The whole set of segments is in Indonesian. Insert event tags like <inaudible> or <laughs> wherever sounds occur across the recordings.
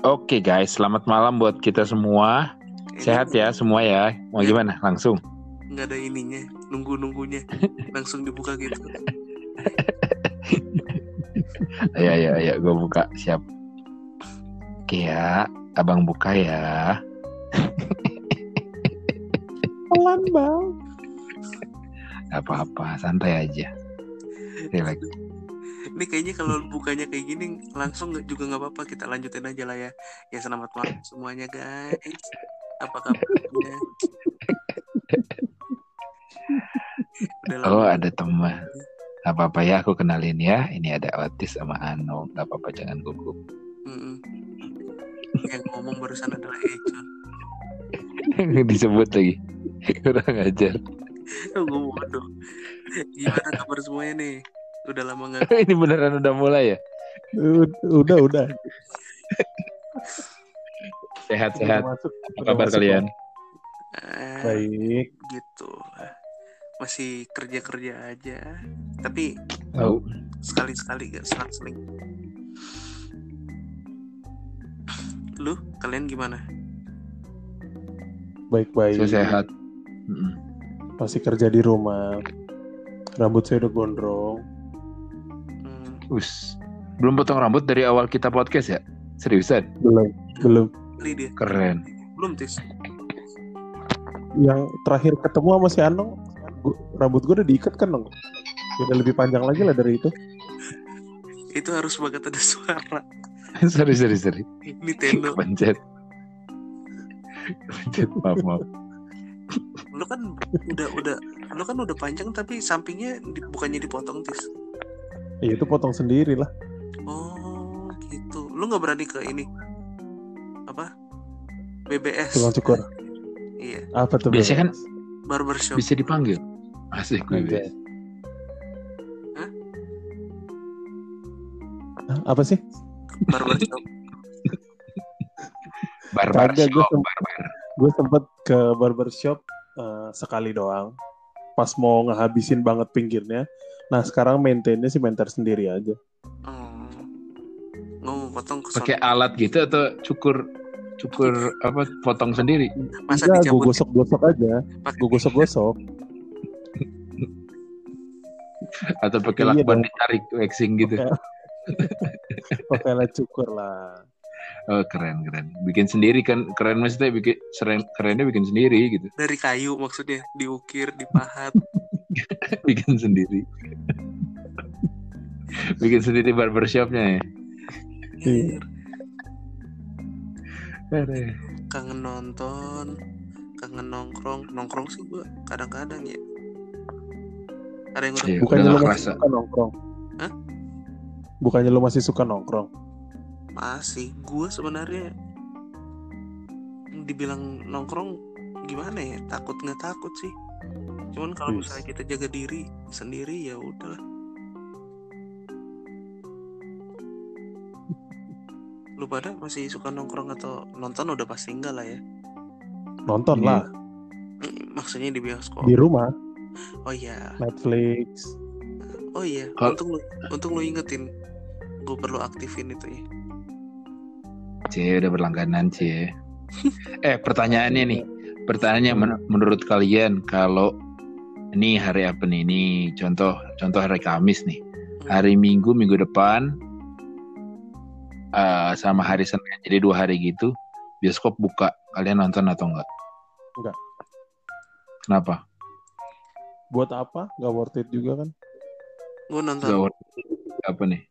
Oke guys, selamat malam buat kita semua. Sehat ya semua ya. Mau gimana? Langsung. Nggak ada ininya, nunggu nunggunya, <laughs> langsung dibuka gitu. Ayo, ayo, ayo, gue buka. Siap. Oke ya, abang buka ya. <laughs> Pelan bang. Gak apa-apa, santai aja. Relax. Ini kayaknya kalau bukanya kayak gini langsung nggak- juga nggak apa-apa kita lanjutin aja lah ya. Ya selamat malam semuanya guys. Apa kabarnya? Oh ada teman. Gak apa-apa ya, aku kenalin ya. Ini ada Otis sama Ano. Gak apa-apa, jangan gugup. Yang ngomong barusan adalah Econ. <laughs> Disebut lagi. <laughs> Kurang ajar. Gue bodoh. Gimana kabar semuanya nih? Udah lama nggak <laughs> Ini beneran udah mulai ya? Ud- Udah udah. Sehat-sehat. Udah masuk. Apa kabar masuk kalian? eh, Baik. gitu. Masih kerja-kerja aja. Tapi Tahu. sekali-sekali gak selang-seling. Lu kalian gimana? Baik-baik. Saya sehat. Mm-mm. Masih kerja di rumah. Rambut saya udah gondrong. Us. Belum potong rambut dari awal kita podcast ya? Seriusan? Belum. Belum. Keren. Belum tis. Yang terakhir ketemu sama si Anong, gua- rambut gue udah diikat kan dong. Udah lebih panjang lagi lah dari itu. <laughs> Itu harus banget ada suara. <laughs> sorry, sorry, sorry. Ini Tendo. <laughs> Pencet. Pencet, maaf, maaf. Lu kan udah udah lu kan udah panjang tapi sampingnya di- bukannya dipotong tis. Ya itu potong sendiri lah. Oh gitu. Lu nggak berani ke ini apa? BBS. Tukang cukur. Iya. Apa tuh? Biasanya kan BBS? Barbershop. bisa dipanggil. Asik, gue. Hah? Hah, Apa sih? Barbershop. Barbar Kagak, gue gue sempet ke barbershop eh, sekali doang. Pas mau ngehabisin banget pinggirnya. Nah sekarang maintainnya sih maintain sendiri aja. Oh. Nggak mau potong ke Pakai alat gitu atau cukur cukur apa potong sendiri? Masa Enggak, gue dicabut gosok-gosok aja. Gue gosok-gosok. Atau pakai Iya lakban dong. ditarik waxing gitu? Pakai- <laughs> Pakai alat cukur lah. Oh keren keren. Bikin sendiri kan keren maksudnya bikin seren, kerennya bikin sendiri gitu. <laughs> dari kayu maksudnya diukir, dipahat. <laughs> bikin sendiri. bikin sendiri barbershopnya ya. Iya. Aduh. Kangen nonton, kangen nongkrong. Nongkrong sih gua kadang-kadang ya. Ada yang udah Iya, Bukannya udah lu nggak masih kerasa. suka nongkrong? Hah? Bukannya lu masih suka nongkrong? Masih gua sebenarnya dibilang nongkrong gimana ya? Takut nggak takut sih. Cuman kalau Wis. misalnya kita jaga diri sendiri ya udahlah. Lu pada masih suka nongkrong atau nonton? Udah pasti enggak lah ya. Nonton lah. Eh, maksudnya di bioskop. Di rumah, oh iya. Netflix. oh iya. Untung lu untung lu ingetin gue perlu aktifin itu ya C udah berlangganan C. eh pertanyaannya nih, pertanyaannya men- menurut kalian kalau ini hari apa nih? Ini contoh contoh hari Kamis nih. Hari Minggu minggu depan eh, sama hari Senin. Jadi dua hari gitu bioskop buka. Kalian nonton atau enggak? Enggak. Kenapa? Buat apa? Gak worth it juga kan? gue nonton Gak worth it. apa nih?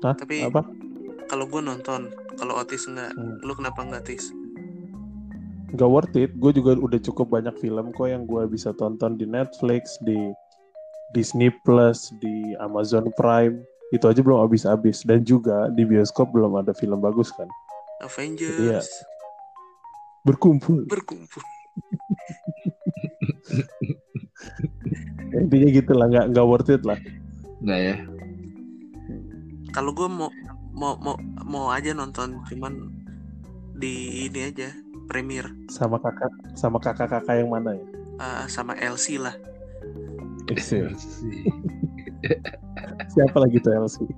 Hah? Tapi- apa? Kalau gue nonton kalau Otis enggak Hmm. lu kenapa enggak Tis Gak worth it. Gue juga udah cukup banyak film kok yang gue bisa tonton di Netflix, di Disney Plus, di Amazon Prime. Itu aja belum habis-habis. Dan juga di bioskop belum ada film bagus kan? Avengers Iya. Berkumpul. berkumpul <laughs> Intinya gitu lah. Gak, nggak worth it lah. Enggak ya? kalau gue mau mau mau mau aja nonton cuman di ini aja premier. Sama kakak sama kakak-kakak yang mana ya? eh, sama LC lah. <laughs> Siapa lagi tuh Elsie?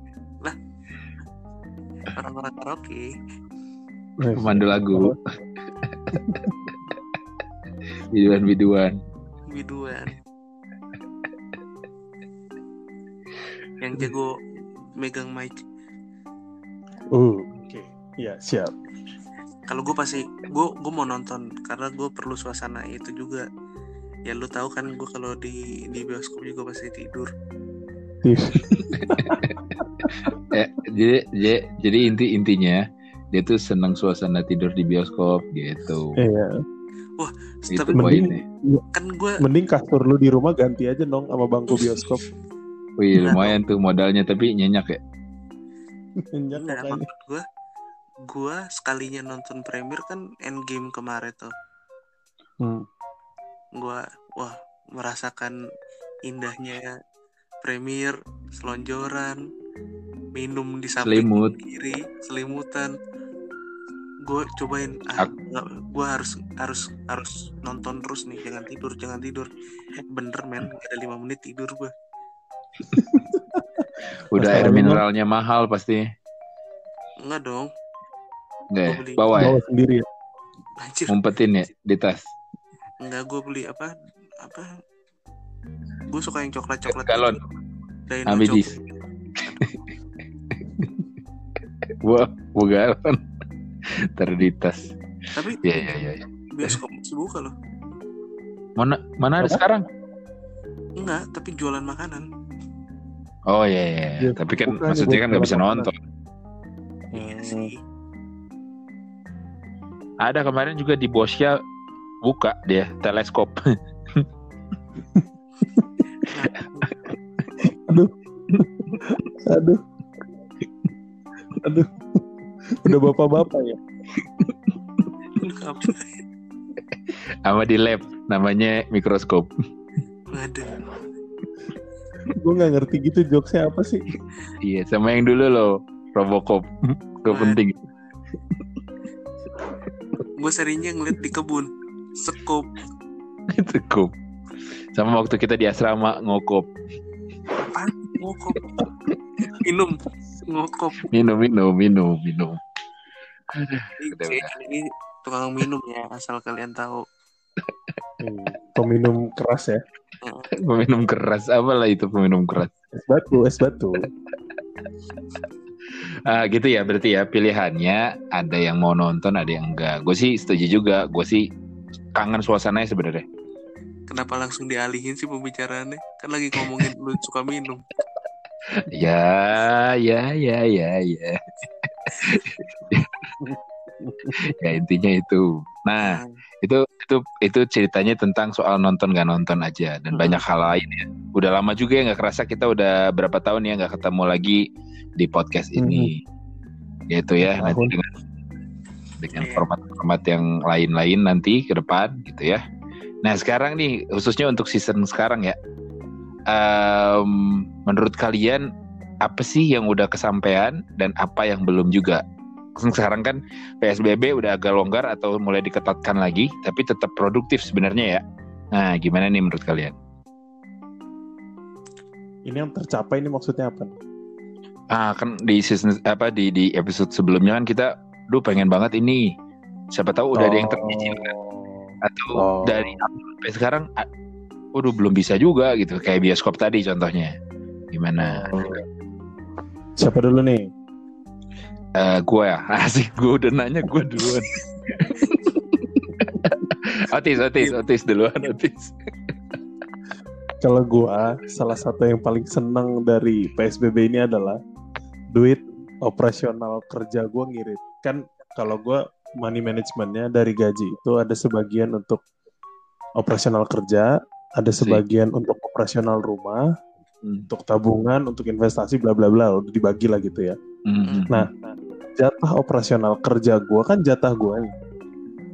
orang-orang karaoke. Pemandu lagu. Biduan-biduan. <laughs> biduan. Yang jago megang mic Uh, oke. Iya, siap. kalau gue pasti gue gue mau nonton karena gue perlu suasana itu juga ya lu tahu kan gue kalau di di bioskop juga pasti tidur <laughs> Eh, jadi, jadi, jadi inti intinya dia tuh senang suasana tidur di bioskop gitu. Iya. Itu tapi mending- kan gue Mending kasur lu di rumah ganti aja dong sama bangku bioskop. Wih, lumayan tuh modalnya tapi nyenyak ya. Enggak, makanya. maksud gue gue sekalinya nonton premier kan endgame kemarin tuh Hmm. gue wah merasakan indahnya premier selonjoran minum di samping Selimut. kiri selimutan gue cobain ah gue harus harus harus nonton terus nih jangan tidur jangan tidur bener men Nggak ada lima menit tidur gue <laughs> Udah air mineralnya mahal pasti. enggak dong Enggak ya? Bawa ya? Bawa sendiri ya. anjir Ngumpetin ya di tas. enggak gue beli apa apa gue suka yang coklat coklat Galon. Dino coklat. Wah, gua galon. Taruh di tas. tapi Iya, iya, iya. iya. bioskop masih buka loh Mana mana ada Apa? sekarang? enggak tapi jualan makanan Oh iya, iya. Iya, Tapi kan bukan, maksudnya kan nggak bisa bukan. nonton. iya Hmm. sih Ada kemarin juga di Bosya buka dia teleskop. <laughs> Aduh. Aduh. Udah bapak-bapak ya. Sama di lab namanya mikroskop. Waduh. Gue nggak ngerti gitu jokesnya apa sih. Iya, sama yang dulu loh, Robocop. Gak penting. gue seringnya ngeliat di kebun sekop Itu kop. Sama waktu kita di asrama ngokop. ngokop minum ngokop Minum, minum, minum, minum. Ini ini tukang minum ya asal kalian tahu Hmm, Peminum keras ya. <laughs> Peminum keras. Apalah itu peminum keras. Es batu, es batu. Ah, gitu ya berarti ya pilihannya ada yang mau nonton ada yang enggak. Gue sih setuju juga. Gue sih kangen suasananya sebenarnya. kenapa langsung dialihin sih pembicaraannya kan lagi ngomongin lu suka minum <laughs> Ya, ya, ya, ya, ya. <laughs> ya intinya itu. Nah, itu itu itu ceritanya tentang soal nonton nggak nonton aja dan Hmm. banyak hal lain ya. Udah lama juga ya nggak kerasa kita udah berapa tahun ya nggak ketemu lagi di podcast ini. Yaitu ya Tahun. nanti dengan dengan Iya. format-format yang lain-lain nanti ke depan gitu ya. Nah sekarang nih khususnya untuk season sekarang ya, em, menurut kalian apa sih yang udah kesampaian dan apa yang belum juga? <laughs> Sekarang kan PSBB udah agak longgar atau mulai diketatkan lagi, tapi tetap produktif sebenarnya ya. Nah, gimana nih menurut kalian? Ini yang tercapai ini maksudnya apa? Ah, kan di season apa di di episode sebelumnya kan kita, duh pengen banget ini. Siapa tahu udah ada yang tercicil kan? atau Oh. dari sampai sekarang, ah, waduh belum bisa juga gitu. Kayak bioskop tadi contohnya. Gimana? Oh. Siapa dulu nih? Eh, gue ya, <laughs> asik gue udah nanya gue duluan. <laughs> otis, otis, otis duluan, otis. Kalau gua salah satu yang paling senang dari PSBB ini adalah duit operasional kerja gua ngirit. Kan kalau gua money managementnya dari gaji itu ada sebagian untuk operasional kerja, ada sebagian untuk operasional rumah, Hmm. untuk tabungan, untuk investasi, bla bla bla, udah dibagi lah gitu ya. Hmm. Nah, jatah operasional kerja gua kan jatah nih.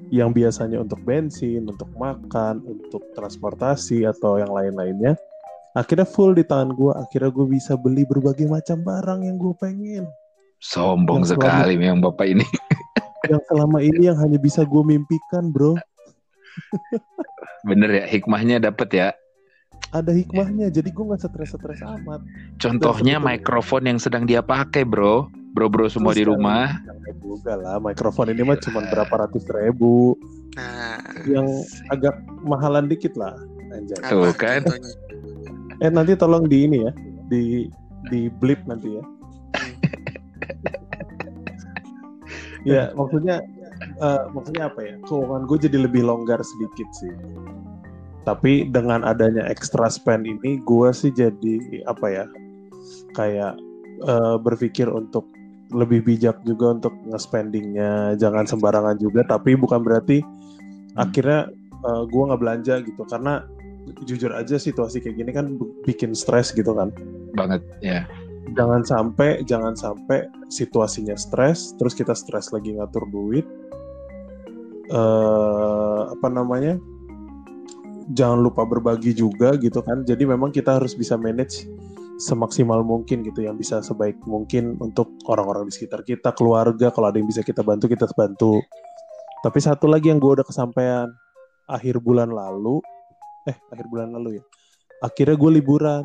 Yang biasanya untuk bensin, untuk makan, untuk transportasi atau yang lain-lainnya. Akhirnya full di tangan gua. Akhirnya gue bisa beli berbagai macam barang yang gue pengen. Sombong Yang sekali yang bapak ini. <laughs> Yang selama ini yang hanya bisa gue mimpikan, bro. Bener ya, hikmahnya dapet ya. Ada hikmahnya. Jadi gue nggak stres-stres amat. Contohnya mikrofon yang sedang dia pakai, bro. Bro-bro semua di rumah. Juga lah, mikrofon ini mah cuma berapa ratus ribu. Nah, Yang agak mahalan dikit lah. Anjay. Tuh, apa kan? Eh nanti tolong di ini ya, di di blip nanti ya. ya maksudnya eh, maksudnya apa ya? Keuangan gue jadi lebih longgar sedikit sih. Tapi dengan adanya extra spend ini, gue sih jadi apa ya? Kayak eh, berpikir untuk lebih bijak juga untuk nge-spendingnya, jangan sembarangan juga. Tapi bukan berarti akhirnya eh, gue nggak belanja gitu, karena jujur aja situasi kayak gini kan bikin stres gitu kan. Banget ya. jangan sampai jangan sampai situasinya stres terus kita stres lagi ngatur duit. Eh apa namanya? Jangan lupa berbagi juga gitu kan. Jadi memang kita harus bisa manage semaksimal mungkin gitu yang bisa sebaik mungkin untuk orang-orang di sekitar kita keluarga kalau ada yang bisa kita bantu kita bantu tapi satu lagi yang gue udah kesampaian akhir bulan lalu eh akhir bulan lalu ya akhirnya gue liburan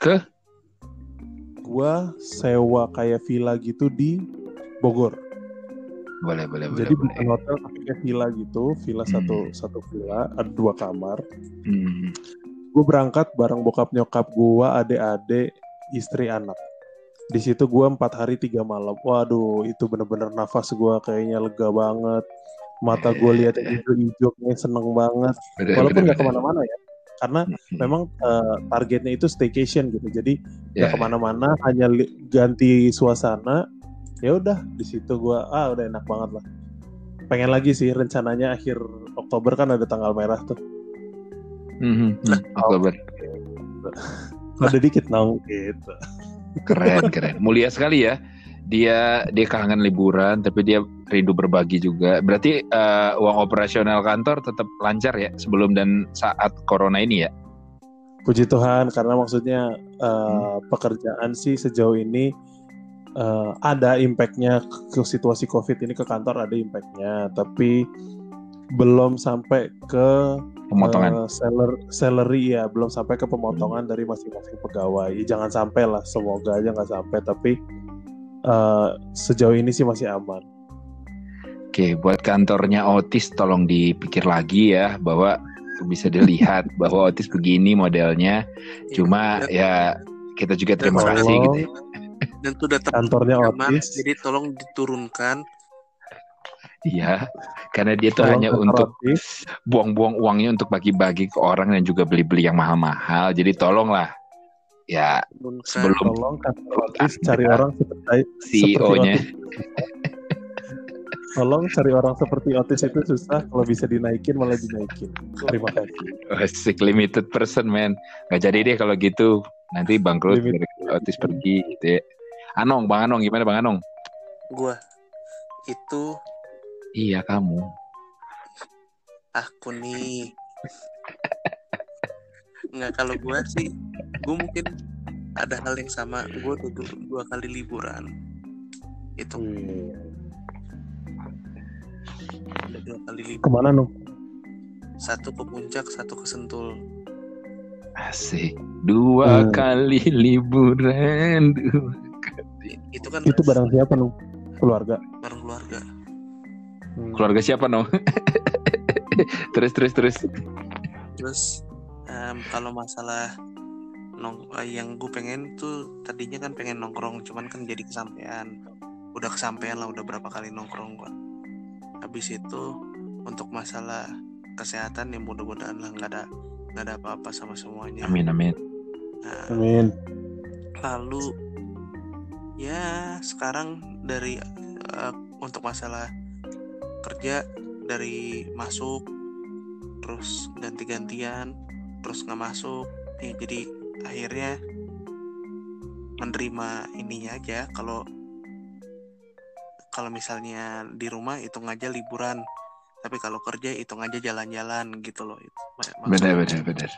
Ke? gua sewa kayak villa gitu di Bogor. Boleh, boleh. Jadi boleh. bukan hotel tapi kayak villa gitu, villa Hmm. satu satu villa, ada dua kamar. Hmm. Gue berangkat bareng bokap nyokap gua, adik-adik, istri anak. Di situ gua empat hari tiga malam. Waduh, itu bener-bener nafas gua kayaknya lega banget. Mata gue lihat <laughs> yang hijau-hijaunya seneng banget. Bener, Walaupun bener, bener. ke mana-mana ya, karena memang eh, targetnya itu staycation gitu. Jadi nggak ke mana-mana hanya ganti suasana ya udah di situ gua ah udah enak banget lah pengen lagi sih rencananya akhir Oktober kan ada tanggal merah tuh Hmm, hmm, hmm. Oktober. <laughs> ada dikit nong gitu Keren, keren. Mulia sekali ya. Dia dia kangen liburan, tapi dia rindu berbagi juga. Berarti eh, uang operasional kantor tetap lancar ya sebelum dan saat corona ini ya. puji Tuhan karena maksudnya eh, pekerjaan sih sejauh ini eh, ada impactnya ke situasi COVID ini ke kantor ada impactnya tapi belum sampai ke Pemotongan. Eh, seller, salary ya belum sampai ke pemotongan dari masing-masing pegawai. Ya, jangan sampai lah, semoga aja nggak sampai. Tapi eh, sejauh ini sih masih aman. Oke, buat kantornya Otis tolong dipikir lagi ya bahwa bisa dilihat <laughs> bahwa Otis begini modelnya. Cuma Dan- ya kita juga terima kasih gitu. ya. dan itu udah <laughs> Kantornya Otis. jadi tolong diturunkan Iya, karena dia tuh hanya untuk buang-buang uangnya untuk bagi-bagi ke orang dan juga beli-beli yang mahal-mahal. Jadi tolonglah ya turunkan sebelum Tolong kantor Otis Anda, cari orang seperti CEO-nya. Tolong cari orang seperti Otis itu susah. Kalau bisa dinaikin malah dinaikin. Terima kasih. Asik limited person man. Gak jadi deh kalau gitu. Nanti bangkrut Otis pergi gitu ya. Anong, Bang Anong gimana Bang Anong? gua itu Iya kamu. aku nih nggak kalau gua sih gua mungkin ada hal yang sama gua udah dua, kali liburan itu Wih. udah dua kali liburan Ke mana Nung? satu ke puncak satu ke sentul Asik. Dua Hmm. kali liburan. Dua. I- itu kan Itu barang siapa bareng keluarga Hmm. Keluarga siapa no? <laughs> terus terus terus. terus em, kalau masalah nong eh, yang gue pengen tuh tadinya kan pengen nongkrong cuman kan jadi kesampaian udah kesampaian lah udah berapa kali nongkrong gua habis itu untuk masalah kesehatan ya mudah-mudahan lah nggak ada nggak ada apa-apa sama semuanya Amin amin. Nah, Amin. lalu ya sekarang dari eh, untuk masalah kerja dari masuk terus ganti-gantian terus nggak masuk ya jadi akhirnya menerima ininya aja kalau kalau misalnya di rumah hitung aja liburan tapi kalau kerja hitung aja jalan-jalan gitu loh itu Benar benar benar.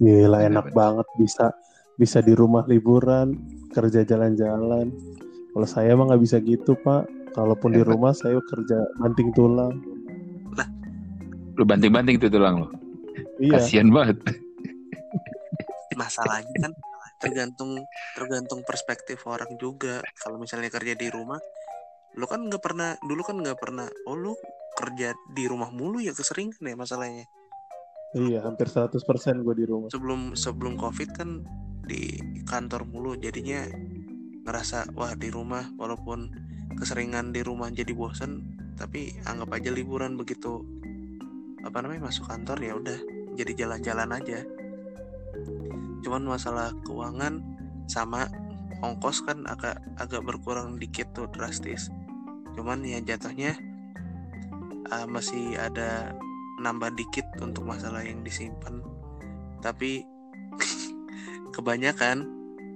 Gila enak Bener-bener. banget bisa bisa di rumah liburan, kerja jalan-jalan. Kalau saya mah nggak bisa gitu pak. Kalaupun di rumah saya kerja banting tulang. Lu banting-banting tuh tulang lu. Iya. Kasian banget. masalahnya kan tergantung tergantung perspektif orang juga kalau misalnya kerja di rumah lu kan nggak pernah dulu kan nggak pernah oh lu kerja di rumah mulu ya keseringan ya masalahnya Iya, hampir 100% gue di rumah. sebelum sebelum covid kan di kantor mulu jadinya ngerasa wah di rumah walaupun keseringan di rumah jadi bosen tapi anggap aja liburan begitu apa namanya masuk kantor ya udah jadi jalan-jalan aja. Cuman masalah keuangan sama ongkos kan agak agak berkurang dikit tuh drastis. Cuman ya jatuhnya ah, masih ada nambah dikit untuk masalah yang disimpan. Tapi <laughs> kebanyakan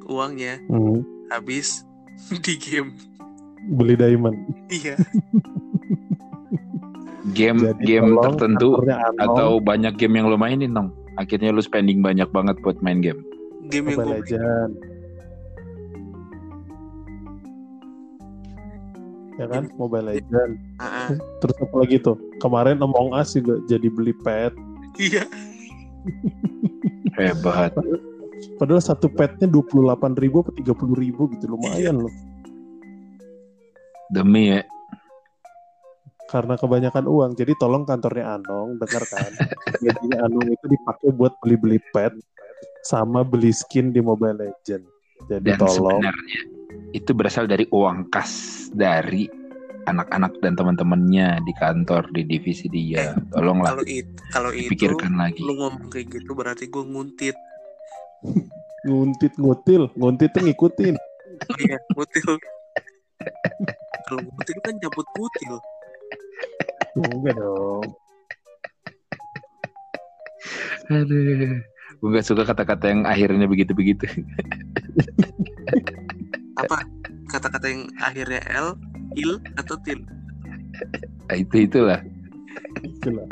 uangnya Hmm. habis <laughs> di game Beli diamond. iya Game Jadi game tolong tertentu atau banyak game yang lo mainin dong. Akhirnya lu spending banyak banget buat main game. game yang Mobile gue Legend. Ya kan, Mobile Legend. Ah, ah. Terus apa lagi tuh? Kemarin Among Us juga jadi beli pet. iya Hebat. Padahal satu petnya 28 ribu atau 30 ribu gitu. Lumayan loh. Demi ya. Karena kebanyakan uang. Jadi tolong kantornya Anong, dengarkan. <laughs> Gajinya Anong itu dipakai buat beli-beli pet. Sama beli skin di Mobile Legend. Jadi Dan tolong. sebenarnya itu berasal dari uang kas dari anak-anak dan teman-temannya di kantor di divisi dia. Tolonglah kalau itu kalau itu pikirkan lagi. lu ngomong kayak gitu berarti gue nguntit Nguntit ngutil. Nguntit tuh ngikutin. Iya ngutil kalau ngutil kan cabut kutil Enggak dong. Aduh. Gue gak suka kata-kata yang akhirnya begitu-begitu. apa kata-kata yang akhirnya l il atau til Nah, itu itulah Itulah.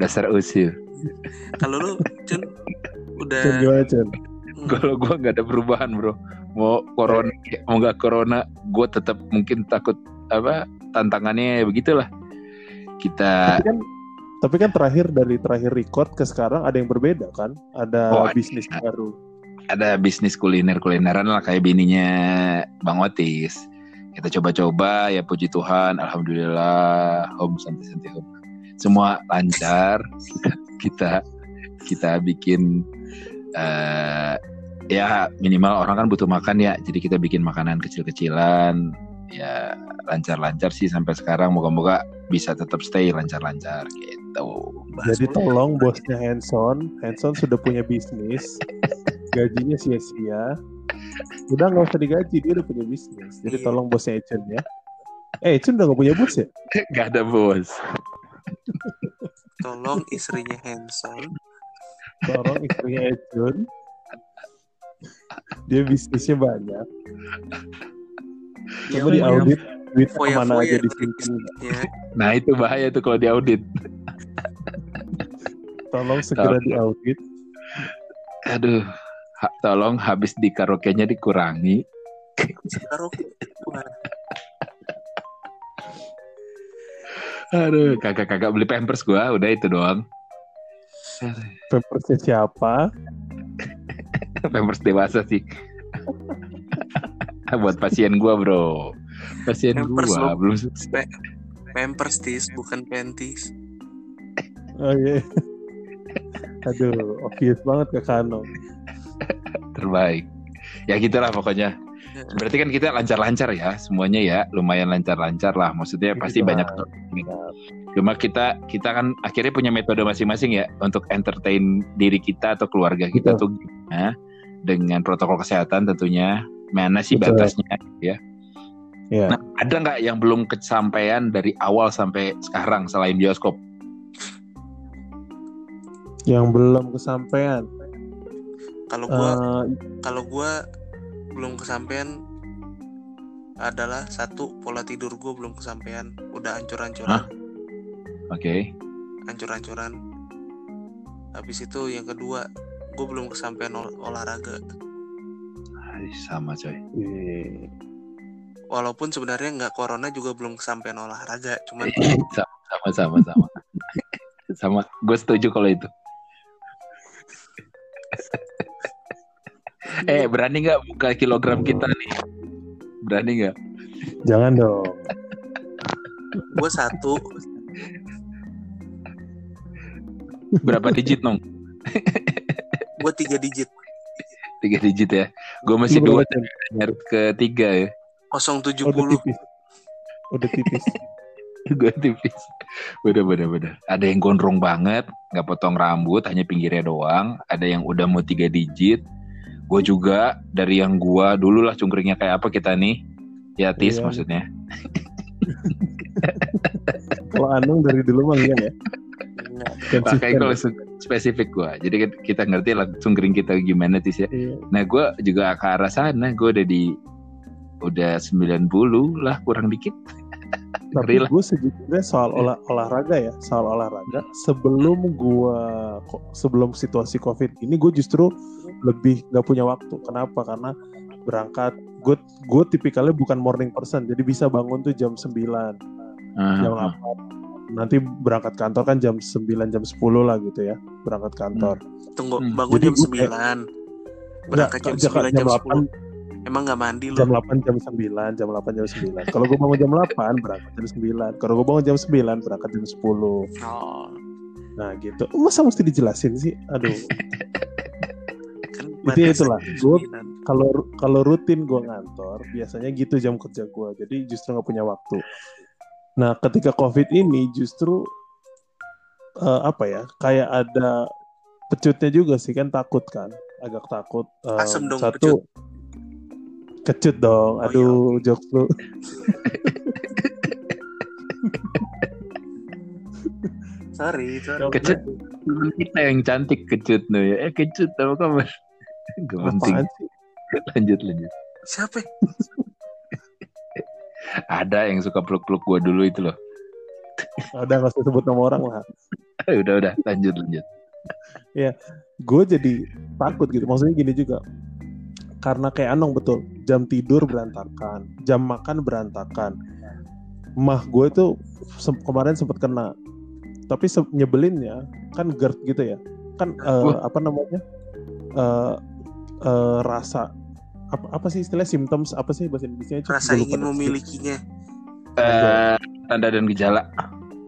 dasar usil. kalau lu Cun udah Cun, gimana, Cun? Kalau gue nggak ada perubahan bro, mau corona, mau nggak corona, gue tetap mungkin takut apa tantangannya ya begitulah. Kita Tapi kan tapi kan terakhir dari terakhir record ke sekarang ada yang berbeda kan? Ada Oh, ada. bisnis baru. ada bisnis kuliner kulineran lah kayak bininya Bang Otis. Kita coba-coba ya puji Tuhan, alhamdulillah, home santai-santai home. Semua lancar. <laughs> kita kita bikin eh ya minimal orang kan butuh makan ya, jadi kita bikin makanan kecil-kecilan. Ya lancar-lancar sih sampai sekarang. Moga-moga bisa tetap stay lancar-lancar gitu. bahas Jadi tolong bosnya Hanson, Hanson sudah punya bisnis, gajinya sia-sia. Udah nggak usah digaji, dia udah punya bisnis. Jadi Iya. tolong bosnya Ecun ya. Eh, Ecun udah nggak punya bos ya? Gak ada bos. tolong istrinya handsome Tolong istrinya Ecun. Dia bisnisnya banyak. Coba di punya audit duitnya foya-foya ke mana aja disimpan. bisnisnya. Nah itu bahaya tuh kalau diaudit. Tolong segera Tolong. diaudit. Aduh, ha- tolong habis di karaoke-nya dikurangi. Aduh, kagak-kagak beli pampers gua, udah itu doang. Pampersnya siapa? <laughs> pampers dewasa sih. <laughs> Buat pasien gua, Bro. Pasien Pampers gua lo. belum Pe- pampers tis bukan panties Oh iya. Aduh, obvious banget ke Kano. terbaik. Ya gitulah pokoknya. Berarti kan kita lancar-lancar ya, semuanya ya, lumayan lancar-lancar lah. Maksudnya pasti Gitu banyak lah. Cuma kita kita kan akhirnya punya metode masing-masing ya untuk entertain diri kita atau keluarga kita tuh gimana dengan protokol kesehatan tentunya. Mana sih Betul. batasnya ya? Iya. Nah, ada nggak yang belum kesampaian dari awal sampai sekarang selain bioskop? Yang belum kesampaian. kalau gua Eh, kalau gua belum kesampaian adalah satu pola tidur gua belum kesampaian udah hancur-hancuran Oke. hancur-hancuran habis itu yang kedua gue belum kesampaian ol- olahraga Ay, Sama coy. Walaupun sebenarnya nggak corona juga belum kesampaian olahraga cuman <laughs> sama sama sama. sama. Gue setuju kalau itu. Eh berani nggak buka kilogram kita nih? Berani nggak? Jangan dong. Gue satu. Berapa digit nong? Gue tiga digit. Tiga digit ya. Gue masih dua nyari ke tiga ya. 070. Udah tipis. Udah tipis. <laughs> gue tipis. Bener bener bener. Ada yang gondrong banget, nggak potong rambut, hanya pinggirnya doang. Ada yang udah mau tiga digit. Gue juga dari yang gua dulu lah cungkringnya kayak apa kita nih. Ya tis Iya. maksudnya. <laughs> Kalau Anung dari dulu mah enggak ya. Konsisten. gue langsung spesifik gua. Jadi kita ngerti lah cungkring kita gimana tis ya. Iya. Nah gue juga ke arah sana. Gue udah di udah 90 lah kurang dikit. Tapi gue sejujurnya soal olah, olahraga ya, soal olahraga. Sebelum gue sebelum situasi covid ini gue justru lebih nggak punya waktu. Kenapa? Karena berangkat gue gue tipikalnya bukan morning person, jadi bisa bangun tuh jam 9 jam Ah, 8 nanti berangkat kantor kan jam 9 jam 10 lah gitu ya berangkat kantor Tunggu, Hmm. bangun Jadi jam gue 9. Berangkat jam 9, jam 10. 8 Emang gak mandi lu? jam 8 jam 9 jam 8 jam 9 kalau gue bangun jam 8 berangkat jam 9 kalau gue bangun jam 9 berangkat jam 10 Oh, nah gitu. Masa mesti dijelasin sih? Aduh. <laughs> Kan Itu batasan itulah. 9. kalau kalau rutin gue ngantor biasanya gitu jam kerja gue jadi justru nggak punya waktu. Nah ketika covid ini justru eh, apa ya kayak ada pecutnya juga sih kan takut kan. Agak takut Em, Asem dong, satu kecut dong Oh, aduh jokes lu <laughs> Sorry, sorry. Kecut. Kita yang cantik kecut no ya. Eh kecut apa kabar? <laughs> Gak penting. <laughs> Lanjut lanjut. Siapa? ya? Ada yang suka peluk-peluk gua dulu itu loh. udah nggak usah sebut nama orang lah Eh, udah udah lanjut lanjut. gue jadi takut gitu maksudnya gini juga karena kayak Anong betul jam tidur berantakan jam makan berantakan mah gue tuh sem- kemarin sempat kena tapi se- nyebelinnya kan GERD gitu ya kan Wah. apa namanya eh eh, rasa apa apa sih istilah symptoms apa sih bahasa Indonesia Rasa ingin memilikinya. Eh, tanda dan gejala.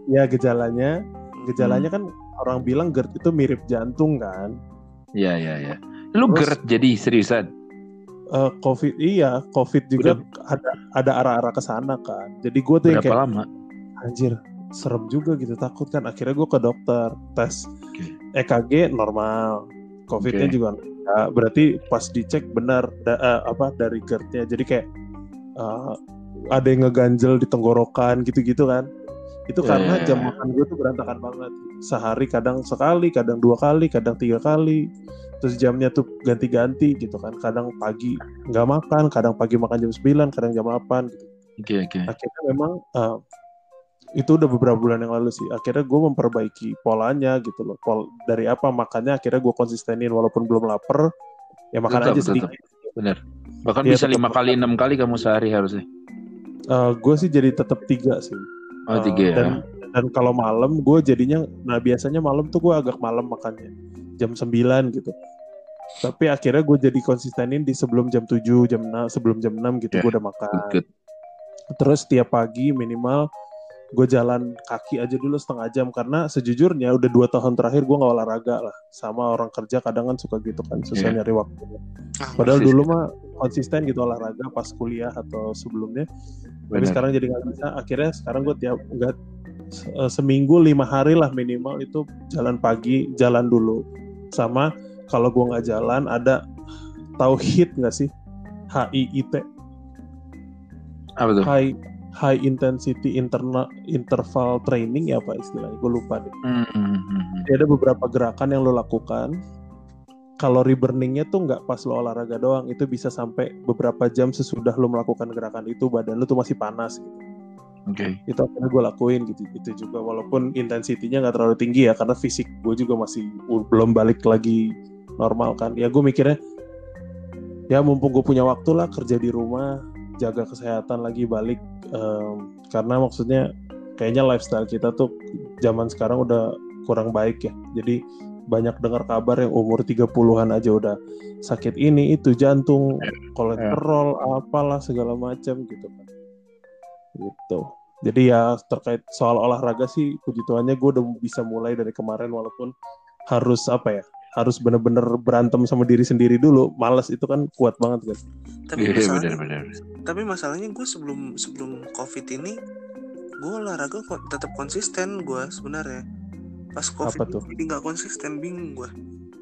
ya gejalanya Hmm. gejalanya kan orang bilang GERD itu mirip jantung kan Iya iya iya. Lu Terus- gerd jadi seriusan. Eh, COVID iya COVID juga ada ada arah-arah ke sana kan jadi gue tuh yang kayak lama? anjir serem juga gitu takut kan akhirnya gue ke dokter tes Oke. EKG normal COVID-nya Oke. juga enggak berarti pas dicek benar da- eh, apa dari GERD-nya jadi kayak eh, ada yang ngeganjel di tenggorokan gitu-gitu kan itu Ya, karena ya, jam ya. makan gue tuh berantakan banget sehari kadang sekali kadang dua kali kadang tiga kali terus jamnya tuh ganti-ganti gitu kan kadang pagi nggak makan kadang pagi makan jam 9 kadang jam 8 gitu Oke oke. akhirnya memang eh, itu udah beberapa bulan yang lalu sih akhirnya gue memperbaiki polanya gitu loh Pol dari apa makannya akhirnya gue konsistenin walaupun belum lapar ya makan Tetap, aja tetap. sedikit Bener. Bahkan Iya, bisa tetap. lima kali enam kali kamu sehari harusnya. gue sih jadi tetap tiga sih Oh tiga ya. dan dan kalau malam gue jadinya nah biasanya malam tuh gue agak malam makannya jam 9 gitu tapi akhirnya gue jadi konsistenin di sebelum jam 7 jam 6 sebelum jam 6 gitu Ya, gue udah makan Good. terus tiap pagi minimal gue jalan kaki aja dulu setengah jam karena sejujurnya udah dua tahun terakhir gue nggak olahraga lah sama orang kerja kadang kan suka gitu kan susah Iya. nyari waktu Ah, padahal persis. dulu mah konsisten gitu olahraga pas kuliah atau sebelumnya tapi Bener. sekarang jadi nggak bisa. Akhirnya sekarang gue tiap nggak se- eh, seminggu lima hari lah minimal itu jalan pagi jalan dulu. Sama kalau gue nggak jalan ada tahu hit nggak sih? HIIT Apa tuh? high high intensity interna, interval training ya apa istilahnya. Gue lupa nih Hmm, hmm, hmm, hmm. Jadi ada beberapa gerakan yang lo lakukan kalori burningnya tuh nggak pas lo olahraga doang itu bisa sampai beberapa jam sesudah lo melakukan gerakan itu badan lo tuh masih panas gitu. Oke. itu akhirnya gue lakuin gitu itu juga walaupun intensitinya nggak terlalu tinggi ya karena fisik gue juga masih belum balik lagi normal kan ya gue mikirnya ya mumpung gue punya waktu lah kerja di rumah jaga kesehatan lagi balik em, karena maksudnya kayaknya lifestyle kita tuh zaman sekarang udah kurang baik ya jadi banyak dengar kabar yang umur 30-an aja udah sakit ini itu jantung, kolesterol, apalah segala macam gitu kan. Gitu. Jadi ya terkait soal olahraga sih puji Tuhannya gue udah bisa mulai dari kemarin walaupun harus apa ya harus bener-bener berantem sama diri sendiri dulu males itu kan kuat banget kan tapi Iya masalahnya benar-benar. tapi masalahnya gue sebelum sebelum covid ini gue olahraga kok tetap konsisten gue sebenarnya pas covid Apa tuh? jadi nggak konsisten bingung gue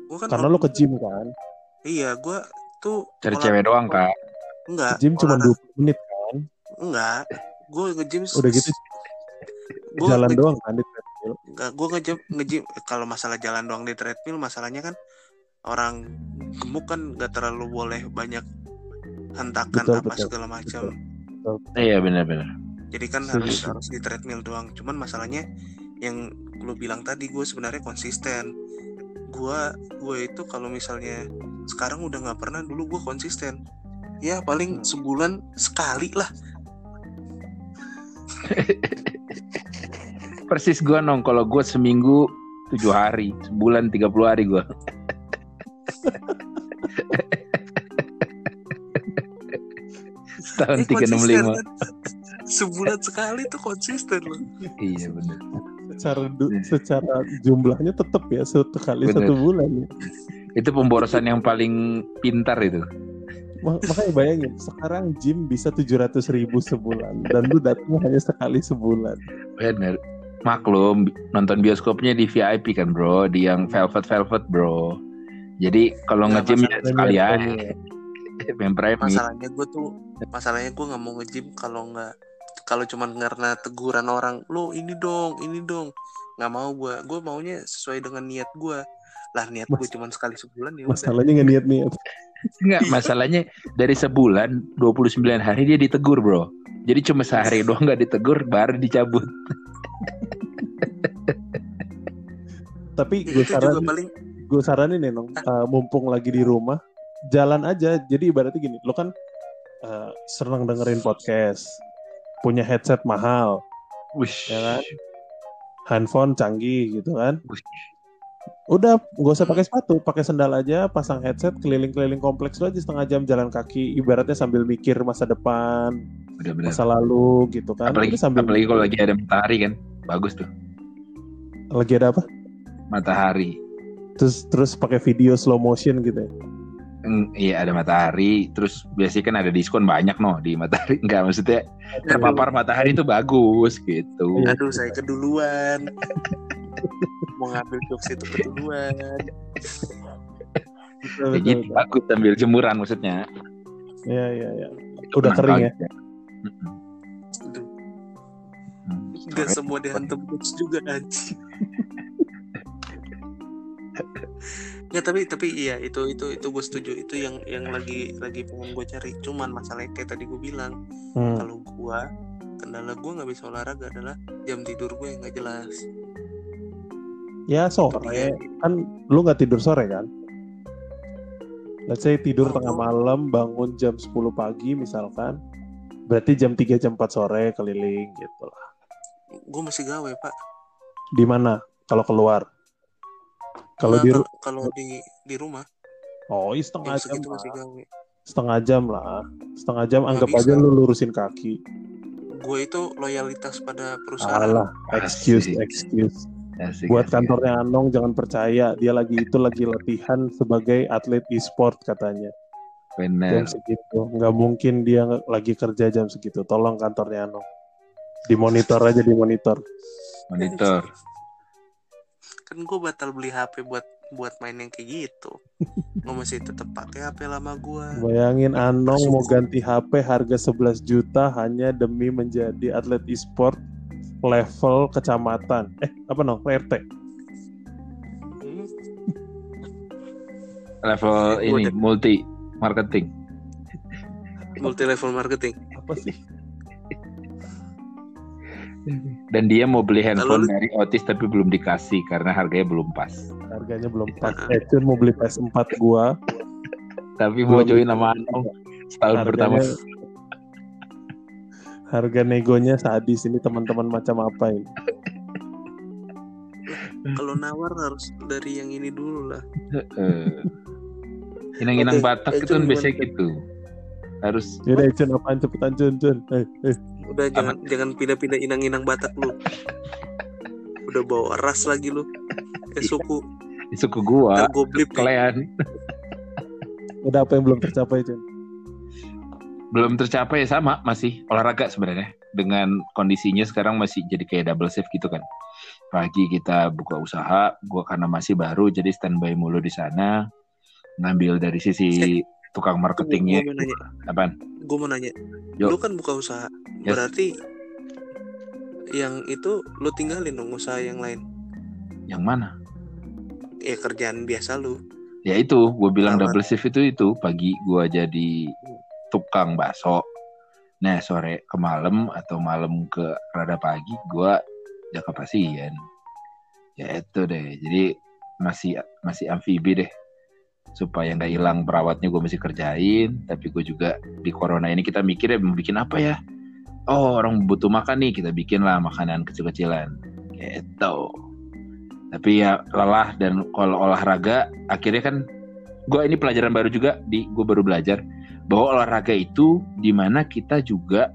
gue kan karena lo ke gym kan iya gue tuh Cari cewek doang kak. enggak ke gym cuma 20 menit kan enggak gue nge gym udah gitu Gua jalan nge- doang kan di treadmill Enggak, gue nge-gym, nge-gym kalau masalah jalan doang di treadmill masalahnya kan orang gemuk kan nggak terlalu boleh banyak hentakan Betul, apa betul, segala macam. Iya benar-benar. Jadi kan harus harus di treadmill doang. Cuman masalahnya yang lu bilang tadi gue sebenarnya konsisten. Gua gue itu kalau misalnya sekarang udah nggak pernah dulu gue konsisten. Ya paling Hmm. sebulan sekali lah. <laughs> Persis gue nong kalau gue seminggu tujuh hari, sebulan 30 hari gue. <laughs> Setahun Eh, tiga enam lima. kan? Sebulan sekali tuh konsisten loh. Iya benar. Secara du- Iya. secara jumlahnya tetap ya satu kali Bener. satu bulan ya. Itu pemborosan yang paling pintar itu. Ma- makanya bayangin sekarang gym bisa 700 ribu sebulan dan lu datang hanya sekali sebulan Benar. Maklum nonton bioskopnya di VIP kan bro, di yang velvet velvet bro. Jadi kalau Nggak, nge-gym ya masalahnya sekali apa aja. nih? <laughs> Main prime masalahnya gue tuh masalahnya gue nggak mau nge-gym kalau nggak kalau cuman karena teguran orang lo ini dong ini dong. Nggak mau gue gue maunya sesuai dengan niat gue lah niat gue cuman sekali sebulan ya masalahnya nggak niat niat Enggak, masalahnya dari sebulan 29 hari dia ditegur, Bro. Jadi cuma sehari doang nggak ditegur baru dicabut. tapi gue saran paling gue saranin nih nong. Uh, mumpung lagi di rumah jalan aja. Jadi ibaratnya gini lo kan uh, senang dengerin podcast punya headset mahal Wush. Ya kan? handphone canggih gitu kan Wush. udah gak usah pakai sepatu pakai sendal aja pasang headset keliling-keliling kompleks lo aja setengah jam jalan kaki ibaratnya sambil mikir masa depan Bener-bener. masa lalu gitu kan Apalagi, Udah sambil apalagi kalau lagi ada matahari kan. Bagus tuh. lagi ada apa Matahari. terus terus pakai video slow motion gitu ya Iya ada matahari, terus biasanya kan ada diskon banyak no di matahari. <laughs> Enggak maksudnya terpapar matahari itu bagus gitu. Iya. aduh saya keduluan <laughs> mau ngambil jokes itu keduluan Ya, gitu, betul. bagus sambil jemuran maksudnya. Iya iya iya. Udah kering ya? Mm-mm. Aduh, Hmm. nggak semua dihantam jokes juga anjing Nggak tapi tapi iya itu itu itu gue setuju itu yang yang lagi lagi pengen gue cari cuman masalahnya kayak tadi gue bilang Hmm. kalau gue kendala gue nggak bisa olahraga adalah jam tidur gue yang nggak jelas Ya sore dia. kan lu nggak tidur sore kan? Let's say tidur Oh, tengah malam bangun jam 10 pagi misalkan berarti jam 3 jam 4 sore keliling gitu lah. gue masih gawe pak Di mana kalau keluar? Kalau di kalau- di di rumah Oh, iya jam setengah jam. segitu lah. masih gawe Setengah jam lah. Setengah jam Nggak anggap bisa. aja lu lurusin kaki. gue itu loyalitas pada perusahaan Alah, excuse, Asik. excuse. Asik, Buat asik. kantornya Anong jangan percaya dia lagi itu lagi latihan sebagai atlet e-sport katanya. Jam Bener. segitu. Nggak mungkin dia lagi kerja jam segitu. Tolong kantornya Anong. Dimonitor aja dimonitor. Monitor. Kan gue batal beli HP buat buat main yang kayak gitu <laughs> gue masih tetap pakai HP lama gue Bayangin Anong mau ganti HP harga 11 juta hanya demi menjadi atlet e-sport level kecamatan. Eh, apa nong? RT. Hmm, Level <laughs> ini udah- multi marketing. multi level marketing Apa sih? <laughs> Dan dia mau beli handphone Lalu- dari Otis tapi belum dikasih karena harganya belum pas. Harganya belum pas. Eh, Cun mau beli PS4 gua. Tapi mau join sama Anong setahun pertama. harga negonya sadis ini teman-teman macam apa ini? kalau nawar harus dari yang ini dulu lah Eh, Inang-inang Oke, Batak eh, itu kan biasanya gitu. Harus Yaudah, Cun, apaan cepetan, Cun, Cun. Eh, eh. Udah jangan jangan pindah-pindah inang-inang Batak lu. Udah bawa ras lagi lu. <laughs> Eh suku. Di suku gua, ntar gue blip nih. kalian <laughs> Udah apa yang belum tercapai, Cun? belum tercapai ya sama. Masih olahraga sebenarnya. Dengan kondisinya sekarang masih jadi kayak double shift gitu kan. Pagi kita buka usaha gua karena masih baru jadi standby mulu di sana. Ngambil dari sisi tukang gue marketingnya. mau nanya. Apaan? Gue mau nanya. Yo. lu kan buka usaha. Yes. berarti yang itu lu tinggalin dong usaha yang lain? Yang mana? Ya kerjaan biasa lu. Ya itu gue bilang Apa? double shift itu itu. Pagi gua jadi tukang bakso. Nah sore ke malam atau malam ke rada pagi gua jaga pasien. Ya itu deh. Jadi masih masih amfibi deh supaya nggak hilang perawatnya gue masih kerjain. Tapi gue juga di corona ini kita mikir ya mau bikin apa ya? Oh orang butuh makan nih kita bikin lah makanan kecil-kecilan. Gitu. Tapi ya lelah dan kalau olahraga akhirnya kan gue ini pelajaran baru juga di gue baru belajar bahwa olahraga itu di mana kita juga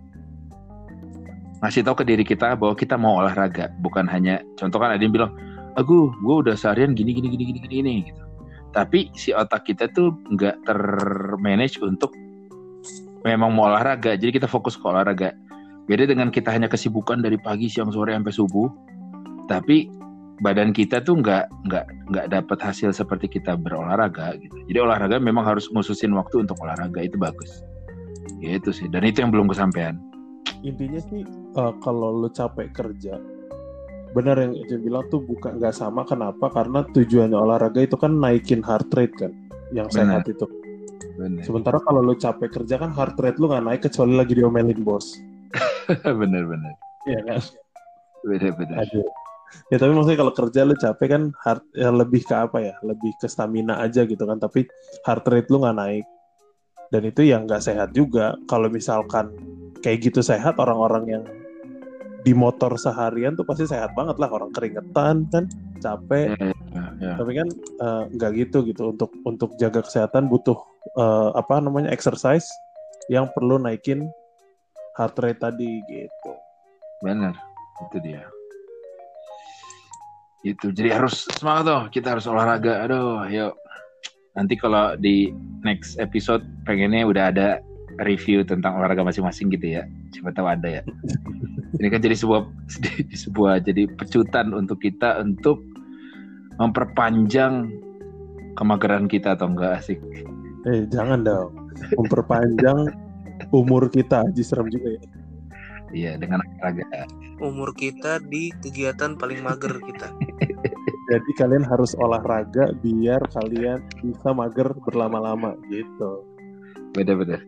ngasih tahu ke diri kita bahwa kita mau olahraga. Bukan hanya contoh kan ada yang bilang aku gue udah seharian gini gini gini gini, gini gitu tapi si otak kita tuh nggak termanage untuk memang mau olahraga. Jadi kita fokus ke olahraga. Beda dengan kita hanya kesibukan dari pagi siang sore sampai subuh. Tapi badan kita tuh nggak nggak nggak dapat hasil seperti kita berolahraga gitu. Jadi olahraga memang harus ngususin waktu untuk olahraga. Itu bagus. Gitu sih. Dan itu yang belum kesampaian. Intinya sih, eh, kalau lu capek kerja, benar yang Ejin bilang tuh bukan nggak sama. Kenapa? Karena tujuannya olahraga itu kan naikin heart rate kan, yang Benar. sehat itu. bener Sementara kalau lu capek kerja kan heart rate lu nggak naik kecuali lagi diomelin bos. <laughs> bener bener Iya kan? bener bener Aduh. Ya tapi maksudnya kalau kerja lu capek kan heart ya lebih ke apa ya? Lebih ke stamina aja gitu kan. Tapi heart rate lu nggak naik. Dan itu yang nggak sehat juga. Kalau misalkan kayak gitu sehat orang-orang yang di motor seharian tuh pasti sehat banget lah orang keringetan kan capek. Ya, ya, ya. tapi kan eh, nggak gitu gitu untuk untuk jaga kesehatan butuh eh, apa namanya exercise yang perlu naikin heart rate tadi gitu. Bener itu dia. Itu jadi harus semangat tuh kita harus olahraga. Aduh yuk. Nanti kalau di next episode pengennya udah ada review tentang olahraga masing-masing gitu ya. Siapa tahu ada ya. <laughs> Ini kan jadi sebuah <laughs> sebuah jadi pecutan untuk kita untuk memperpanjang kemageran kita atau enggak asik. Eh jangan dong. Memperpanjang umur kita Haji serem juga ya. Iya dengan olahraga. Umur kita di kegiatan paling mager kita. <laughs> Jadi kalian harus olahraga biar kalian bisa mager berlama-lama gitu. Beda-beda